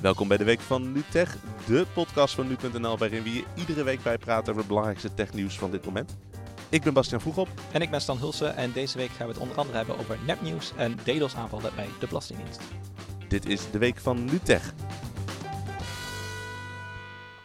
Welkom bij de Week van NuTech, de podcast van nu.nl waarin we je iedere week bij praten over het belangrijkste technieuws van dit moment. Ik ben Bastiaan Vroegop. En ik ben Stan Hulsen en deze week gaan we het onder andere hebben over nepnieuws en DDoS-aanvallen bij de Belastingdienst. Dit is de Week van NuTech.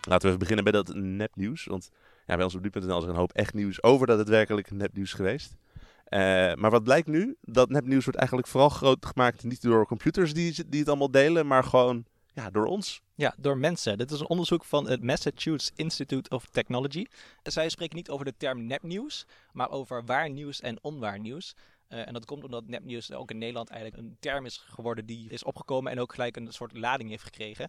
Laten we even beginnen bij dat nepnieuws, want ja, bij ons op nu.nl is er een hoop echt nieuws over dat het werkelijk nepnieuws geweest. Uh, maar wat blijkt nu? Dat nepnieuws wordt eigenlijk vooral groot gemaakt niet door computers die, die het allemaal delen, maar gewoon ja, door ons. Ja, door mensen. Dit is een onderzoek van het Massachusetts Institute of Technology. Zij spreken niet over de term nepnieuws, maar over waar nieuws en onwaar nieuws. Uh, en dat komt omdat nepnieuws ook in Nederland eigenlijk een term is geworden die is opgekomen en ook gelijk een soort lading heeft gekregen.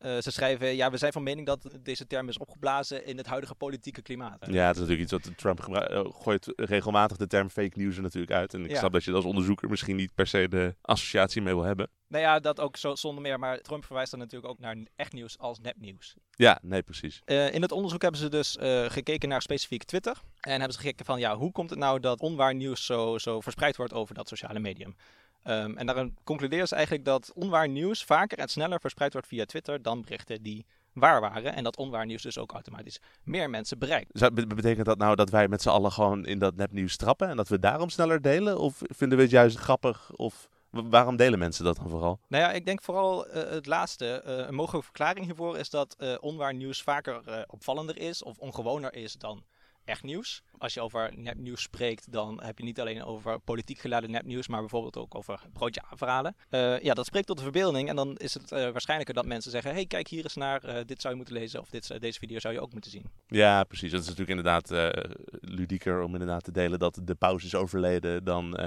Uh, ze schrijven, ja, we zijn van mening dat deze term is opgeblazen in het huidige politieke klimaat. Ja, het is natuurlijk iets wat Trump gebruikt. Uh, gooit regelmatig de term fake news er natuurlijk uit. En ik Ja. snap dat je als onderzoeker misschien niet per se de associatie mee wil hebben. Nou ja, dat ook zo, zonder meer, maar Trump verwijst dan natuurlijk ook naar echt nieuws als nepnieuws. Ja, nee, precies. Uh, in het onderzoek hebben ze dus uh, gekeken naar specifiek Twitter. En hebben ze gekeken van, ja, hoe komt het nou dat onwaar nieuws zo, zo verspreid wordt over dat sociale medium? Um, en daarin concluderen ze eigenlijk dat onwaar nieuws vaker en sneller verspreid wordt via Twitter dan berichten die waar waren. En dat onwaar nieuws dus ook automatisch meer mensen bereikt. Zou- Betekent dat nou dat wij met z'n allen gewoon in dat nepnieuws trappen en dat we daarom sneller delen? Of vinden we het juist grappig? Of wa- waarom delen mensen dat dan vooral? Nou ja, ik denk vooral uh, het laatste. Uh, een mogelijke verklaring hiervoor is dat uh, onwaar nieuws vaker opvallender is of ongewoner is dan echt nieuws. Als je over nepnieuws spreekt, dan heb je niet alleen over politiek geladen nepnieuws, maar bijvoorbeeld ook over broodje verhalen. Uh, ja, dat spreekt tot de verbeelding en dan is het uh, waarschijnlijker dat mensen zeggen, hey, kijk hier eens naar, uh, dit zou je moeten lezen of dit, deze video zou je ook moeten zien. Ja, precies. Dat is natuurlijk inderdaad ludieker om inderdaad te delen dat de paus is overleden dan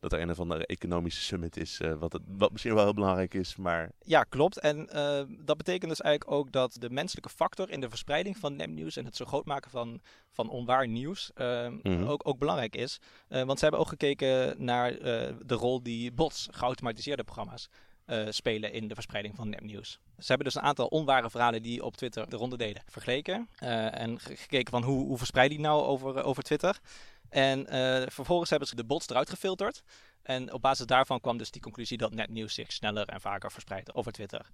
dat er een of andere economische summit is, uh, wat, het, wat misschien wel heel belangrijk is, maar... Ja, klopt. En uh, dat betekent dus eigenlijk ook dat de menselijke factor in de verspreiding van nepnieuws en het zo groot maken van, van onwaar nieuws uh, mm -hmm. ook, ook belangrijk is. Uh, want ze hebben ook gekeken naar de rol die bots, geautomatiseerde programma's, uh, spelen in de verspreiding van nepnieuws. Ze hebben dus een aantal onware verhalen die op Twitter de ronde deden vergeleken. Uh, en gekeken van hoe, hoe verspreid die nou over, over Twitter. En vervolgens hebben ze de bots eruit gefilterd. En op basis daarvan kwam dus die conclusie dat nepnieuws zich sneller en vaker verspreidt over Twitter.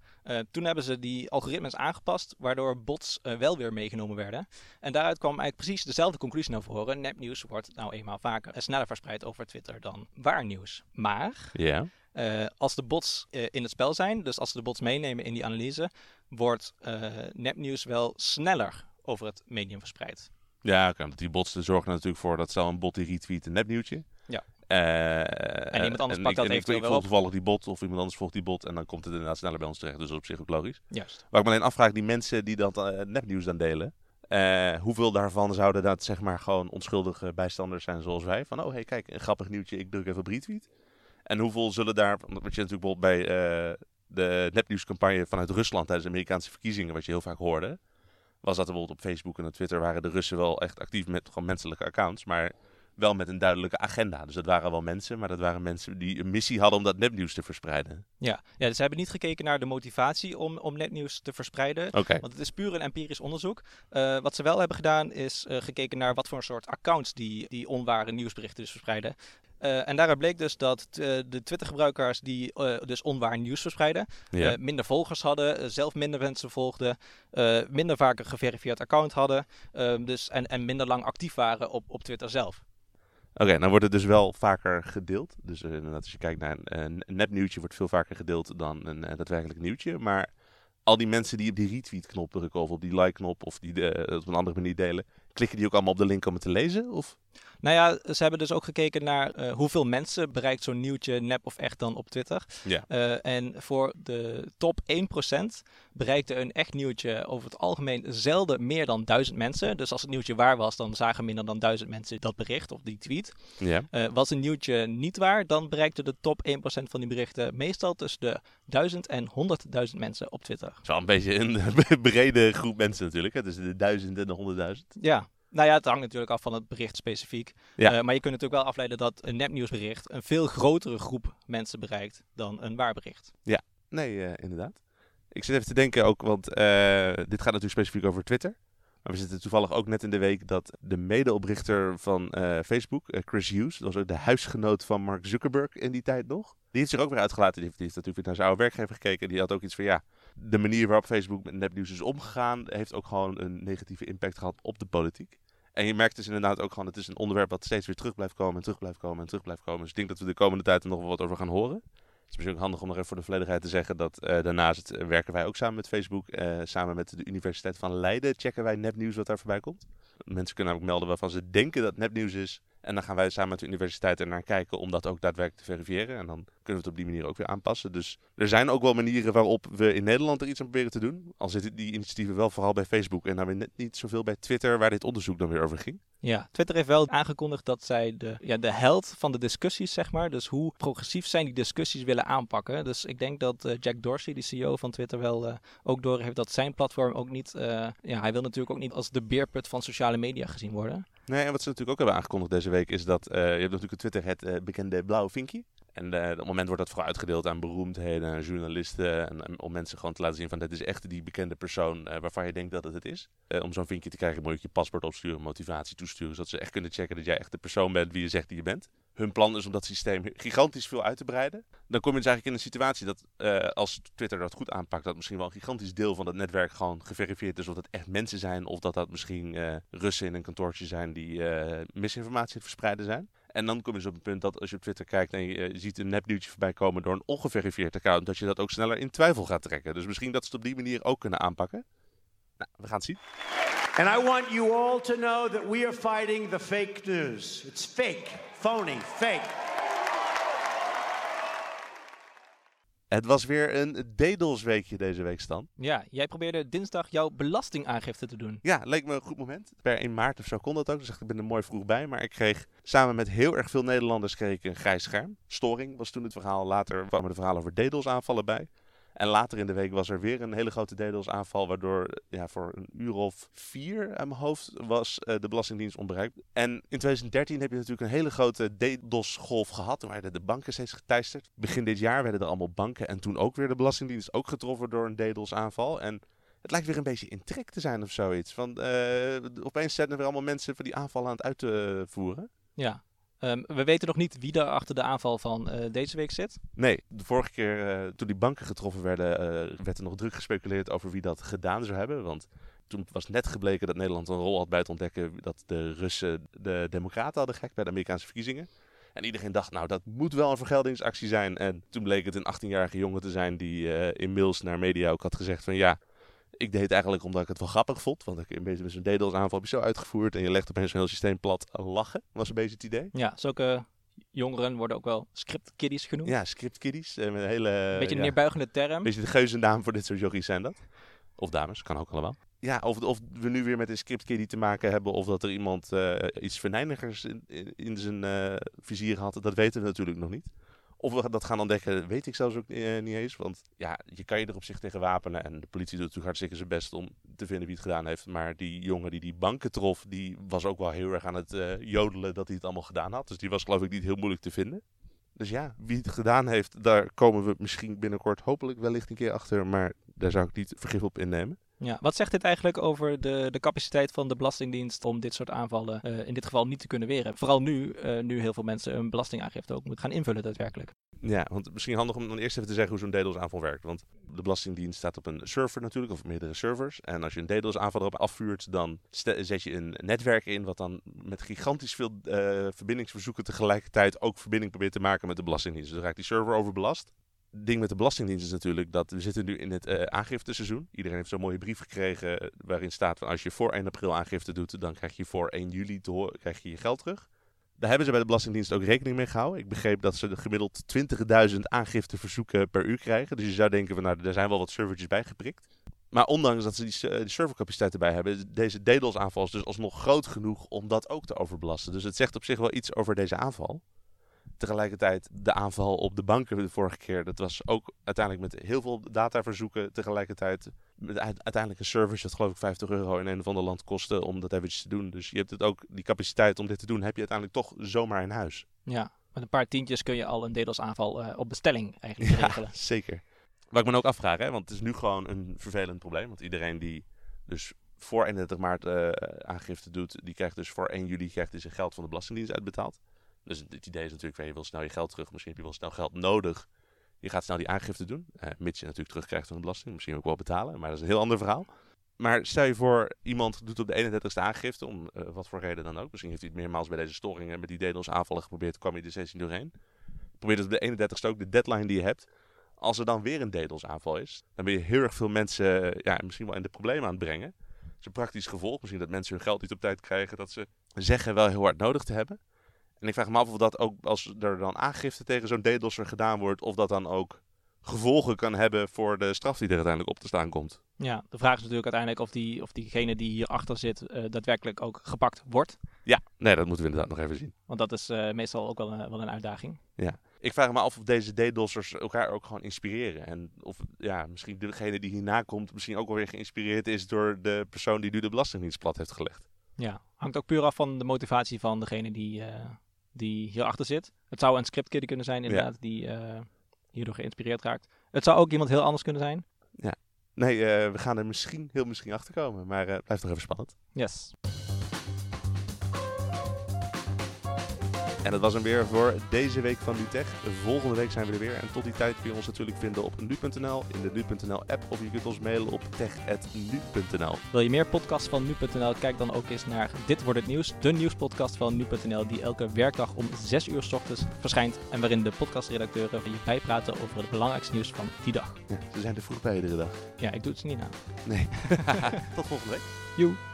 Toen hebben ze die algoritmes aangepast, waardoor bots wel weer meegenomen werden. En daaruit kwam eigenlijk precies dezelfde conclusie naar voren. Nepnieuws wordt nou eenmaal vaker en sneller verspreid over Twitter dan waar nieuws. Maar. Uh, als de bots in het spel zijn, dus als ze de bots meenemen in die analyse, wordt nepnieuws wel sneller over het medium verspreid. Ja, okay, die bots zorgen er natuurlijk voor dat stel een bot die retweet een nepnieuwtje. Ja. En iemand anders en pakt ik, dat en ik, eventueel ik wel toevallig die bot of iemand anders volgt die bot en dan komt het inderdaad sneller bij ons terecht. Dus dat is op zich ook logisch. Juist. Waar ik me alleen afvraag, die mensen die dat nepnieuws dan delen, uh, hoeveel daarvan zouden dat zeg maar gewoon onschuldige bijstanders zijn zoals wij? Van oh hey kijk, een grappig nieuwtje, ik druk even op retweet. En hoeveel zullen daar, wat je natuurlijk bijvoorbeeld bij uh, de nepnieuwscampagne vanuit Rusland tijdens de Amerikaanse verkiezingen, wat je heel vaak hoorde, was dat bijvoorbeeld op Facebook en op Twitter waren de Russen wel echt actief met gewoon menselijke accounts, maar wel met een duidelijke agenda. Dus dat waren wel mensen, maar dat waren mensen die een missie hadden om dat nepnieuws te verspreiden. Ja, ja dus ze hebben niet gekeken naar de motivatie om, om nepnieuws te verspreiden. Okay. Want het is puur een empirisch onderzoek. Uh, wat ze wel hebben gedaan is uh, gekeken naar wat voor soort accounts die, die onware nieuwsberichten dus verspreiden. Uh, en daaruit bleek dus dat uh, de Twitter-gebruikers die uh, dus onwaar nieuws verspreiden, ja. minder volgers hadden, zelf minder mensen volgden, minder vaak een geverifieerd account hadden dus, en, en minder lang actief waren op, op Twitter zelf. Oké, okay, dan wordt het dus wel vaker gedeeld. Dus inderdaad, als je kijkt naar een, een nepnieuwtje, wordt veel vaker gedeeld dan een, daadwerkelijk nieuwtje. Maar al die mensen die op die retweet-knop drukken of op die like-knop of die op een andere manier delen, klikken die ook allemaal op de link om het te lezen? Of? Nou ja, ze hebben dus ook gekeken naar uh, hoeveel mensen bereikt zo'n nieuwtje nep of echt dan op Twitter. Ja. Uh, en voor de top 1% bereikte een echt nieuwtje over het algemeen zelden meer dan duizend mensen. Dus als het nieuwtje waar was, dan zagen minder dan duizend mensen dat bericht of die tweet. Ja. Uh, was een nieuwtje niet waar, dan bereikte de top 1% van die berichten meestal tussen de 1000 en 100.000 mensen op Twitter. Zo een beetje een brede groep mensen natuurlijk, hè? tussen de 1000 en de 100.000. Ja. Nou ja, het hangt natuurlijk af van het bericht specifiek. Ja. Uh, maar je kunt natuurlijk wel afleiden dat een nepnieuwsbericht een veel grotere groep mensen bereikt dan een waar bericht. Ja, nee, uh, inderdaad. Ik zit even te denken ook, want uh, dit gaat natuurlijk specifiek over Twitter. Maar we zitten toevallig ook net in de week dat de medeoprichter van Facebook, Chris Hughes, dat was ook de huisgenoot van Mark Zuckerberg in die tijd nog. Die heeft zich ook weer uitgelaten. Die heeft, die heeft natuurlijk naar zijn oude werkgever gekeken. Die had ook iets van ja, de manier waarop Facebook met nepnieuws is omgegaan, heeft ook gewoon een negatieve impact gehad op de politiek. En je merkt dus inderdaad ook gewoon, het is een onderwerp wat steeds weer terug blijft komen en terug blijft komen en terug blijft komen. Dus ik denk dat we de komende tijd er nog wel wat over gaan horen. Het is misschien ook handig om nog even voor de volledigheid te zeggen dat uh, daarnaast uh, werken wij ook samen met Facebook. Uh, samen met de Universiteit van Leiden checken wij nepnieuws wat daar voorbij komt. Mensen kunnen namelijk melden waarvan ze denken dat nepnieuws is. En dan gaan wij samen met de universiteit er naar kijken om dat ook daadwerkelijk te verifiëren. En dan kunnen we het op die manier ook weer aanpassen. Dus er zijn ook wel manieren waarop we in Nederland er iets aan proberen te doen. Al zitten die initiatieven wel vooral bij Facebook en dan weer net niet zoveel bij Twitter, waar dit onderzoek dan weer over ging. Ja, Twitter heeft wel aangekondigd dat zij de, ja, de held van de discussies, zeg maar, dus hoe progressief zijn die discussies willen aanpakken. Dus ik denk dat uh, Jack Dorsey, die CEO van Twitter, wel uh, ook door heeft dat zijn platform ook niet, uh, ja, hij wil natuurlijk ook niet als de beerput van sociale media gezien worden. Nee, en wat ze natuurlijk ook hebben aangekondigd deze week is dat je hebt natuurlijk op Twitter het bekende blauwe vinkje. En uh, op het moment wordt dat vooral uitgedeeld aan beroemdheden, journalisten. En, en, om mensen gewoon te laten zien van dit is echt die bekende persoon waarvan je denkt dat het het is. Om zo'n vinkje te krijgen moet je je paspoort opsturen, motivatie toesturen. Zodat ze echt kunnen checken dat jij echt de persoon bent wie je zegt die je bent. Hun plan is om dat systeem gigantisch veel uit te breiden. Dan kom je dus eigenlijk in een situatie dat als Twitter dat goed aanpakt, dat misschien wel een gigantisch deel van dat netwerk gewoon geverifieerd is of dat echt mensen zijn. Of dat dat misschien Russen in een kantoortje zijn die misinformatie verspreiden zijn. En dan kom je dus op het punt dat als je op Twitter kijkt en je, ziet een nepnieuwtje voorbij komen door een ongeverifieerd account, dat je dat ook sneller in twijfel gaat trekken. Dus misschien dat ze het op die manier ook kunnen aanpakken. Nou, we gaan het zien. And I want you all to know that we are fighting the fake news. It's fake, phony, fake. Het was weer een DDoS-weekje deze week, Stan. Ja, jij probeerde dinsdag jouw belastingaangifte te doen. Ja, leek me een goed moment. Per 1 maart of zo kon dat ook. Dus ik ben er mooi vroeg bij. Maar ik kreeg samen met heel erg veel Nederlanders kreeg ik een grijs scherm. Storing was toen het verhaal. Later kwamen de verhalen over DDoS-aanvallen bij. En later in de week was er weer een hele grote DDoS-aanval, waardoor ja, voor een uur of vier aan mijn hoofd was uh, de Belastingdienst onbereikbaar. En in 2013 heb je natuurlijk een hele grote DDoS-golf gehad. Werden de banken steeds geteisterd. Begin dit jaar werden er allemaal banken en toen ook weer de Belastingdienst ook getroffen door een DDoS-aanval. En het lijkt weer een beetje in trek te zijn of zoiets. Want uh, opeens zijn er weer allemaal mensen voor die aanval aan het uitvoeren. Ja, Um, we weten nog niet wie daar achter de aanval van uh, deze week zit. Nee, de vorige keer uh, toen die banken getroffen werden, uh, werd er nog druk gespeculeerd over wie dat gedaan zou hebben. Want toen was net gebleken dat Nederland een rol had bij het ontdekken dat de Russen de democraten hadden gek bij de Amerikaanse verkiezingen. En iedereen dacht, nou, dat moet wel een vergeldingsactie zijn. En toen bleek het een 18-jarige jongen te zijn die in mails naar media ook had gezegd van ja, ik deed het eigenlijk omdat ik het wel grappig vond. Want ik met zo'n DDoS aanval heb je zo uitgevoerd. En je legt opeens een heel systeem plat. Lachen was een beetje het idee. Ja, zulke jongeren worden ook wel script kiddies genoemd. Ja, script kiddies. Eh, met een hele... Beetje een ja, neerbuigende term. Een beetje de geuzennaam voor dit soort jochies zijn dat. Of dames, kan ook allemaal. Ja, of, of we nu weer met een script kiddie te maken hebben. Of dat er iemand uh, iets verneinigers in, in, in zijn uh, vizier had. Dat weten we natuurlijk nog niet. Of we dat gaan ontdekken, weet ik zelfs ook uh, niet eens. Want ja, je kan je er op zich tegen wapenen. En de politie doet natuurlijk hartstikke zijn best om te vinden wie het gedaan heeft. Maar die jongen die die banken trof, die was ook wel heel erg aan het uh, jodelen dat hij het allemaal gedaan had. Dus die was geloof ik niet heel moeilijk te vinden. Dus ja, wie het gedaan heeft, daar komen we misschien binnenkort hopelijk wellicht een keer achter. Maar daar zou ik niet vergif op innemen. Ja, wat zegt dit eigenlijk over de, de capaciteit van de Belastingdienst om dit soort aanvallen uh, in dit geval niet te kunnen weren? Vooral nu, uh, nu heel veel mensen een belastingaangifte ook moeten gaan invullen daadwerkelijk. Ja, want misschien handig om dan eerst even te zeggen hoe zo'n DDoS-aanval werkt. Want de Belastingdienst staat op een server natuurlijk, of meerdere servers. En als je een DDoS-aanval erop afvuurt, dan zet je een netwerk in wat dan met gigantisch veel uh, verbindingsverzoeken tegelijkertijd ook verbinding probeert te maken met de Belastingdienst. Dus dan raakt die server overbelast ding met de Belastingdienst is natuurlijk dat we zitten nu in het uh, aangifteseizoen. Iedereen heeft zo'n mooie brief gekregen uh, waarin staat van als je voor 1 april aangifte doet, dan krijg je voor 1 juli krijg je je geld terug. Daar hebben ze bij de Belastingdienst ook rekening mee gehouden. Ik begreep dat ze gemiddeld 20.000 aangifteverzoeken per uur krijgen. Dus je zou denken van nou, er zijn wel wat servertjes bijgeprikt. Maar ondanks dat ze die, uh, die servercapaciteit erbij hebben, deze DDoS-aanval is dus alsnog groot genoeg om dat ook te overbelasten. Dus het zegt op zich wel iets over deze aanval tegelijkertijd de aanval op de banken de vorige keer. Dat was ook uiteindelijk met heel veel dataverzoeken tegelijkertijd. Met uiteindelijk een service dat geloof ik 50 euro in een of ander land kostte om dat eventjes te doen. Dus je hebt het ook, die capaciteit om dit te doen, heb je uiteindelijk toch zomaar in huis. Ja, met een paar tientjes kun je al een DDoS-aanval uh, op bestelling eigenlijk ja, regelen. zeker. Wat ik me ook afvraag, hè, want het is nu gewoon een vervelend probleem. Want iedereen die dus voor 31 maart uh, aangifte doet, die krijgt dus voor 1 juli krijgt dus zijn geld van de Belastingdienst uitbetaald. Dus het idee is natuurlijk, je wil snel je geld terug, misschien heb je wel snel geld nodig. Je gaat snel die aangifte doen, uh, mits je natuurlijk terugkrijgt van de belasting. Misschien ook wel betalen, maar dat is een heel ander verhaal. Maar stel je voor, iemand doet op de 31ste aangifte, om uh, wat voor reden dan ook. Misschien heeft hij het meermaals bij deze storingen met die DDoS aanvallen geprobeerd, kwam hij er steeds doorheen. Probeer het op de 31ste ook, de deadline die je hebt. Als er dan weer een DDoS aanval is, dan ben je heel erg veel mensen ja, misschien wel in de problemen aan het brengen. Dat is een praktisch gevolg. Misschien dat mensen hun geld niet op tijd krijgen, dat ze zeggen wel heel hard nodig te hebben. En ik vraag me af of dat ook, als er dan aangifte tegen zo'n DDoS'er gedaan wordt, of dat dan ook gevolgen kan hebben voor de straf die er uiteindelijk op te staan komt. Ja, de vraag is natuurlijk uiteindelijk of, die, of diegene die hierachter zit uh, daadwerkelijk ook gepakt wordt. Ja, nee, dat moeten we inderdaad nog even zien. Want dat is uh, meestal ook wel een, wel een uitdaging. Ja, ik vraag me af of deze DDoS'ers elkaar ook gewoon inspireren. En of ja, misschien degene die hierna komt misschien ook alweer geïnspireerd is door de persoon die nu de Belastingdienst plat heeft gelegd. Ja, hangt ook puur af van de motivatie van degene die, uh, die hierachter zit. Het zou een scriptkidder kunnen zijn inderdaad, ja. die hierdoor geïnspireerd raakt. Het zou ook iemand heel anders kunnen zijn. Ja. Nee, uh, we gaan er misschien, heel misschien achter komen. Maar uh, blijft nog even spannend. Yes. En dat was hem weer voor deze week van NuTech. Volgende week zijn we er weer. En tot die tijd kun je ons natuurlijk vinden op nu.nl, in de nu.nl app of je kunt ons mailen op tech.nu.nl. Wil je meer podcasts van nu.nl? Kijk dan ook eens naar Dit wordt het nieuws, de nieuwspodcast van nu.nl die elke werkdag om 6 uur s ochtends verschijnt en waarin de podcastredacteuren je bijpraten over het belangrijkste nieuws van die dag. Ja, ze zijn er vroeg bij iedere dag. Ja, ik doe het ze niet na. Nee. tot volgende week. Joe.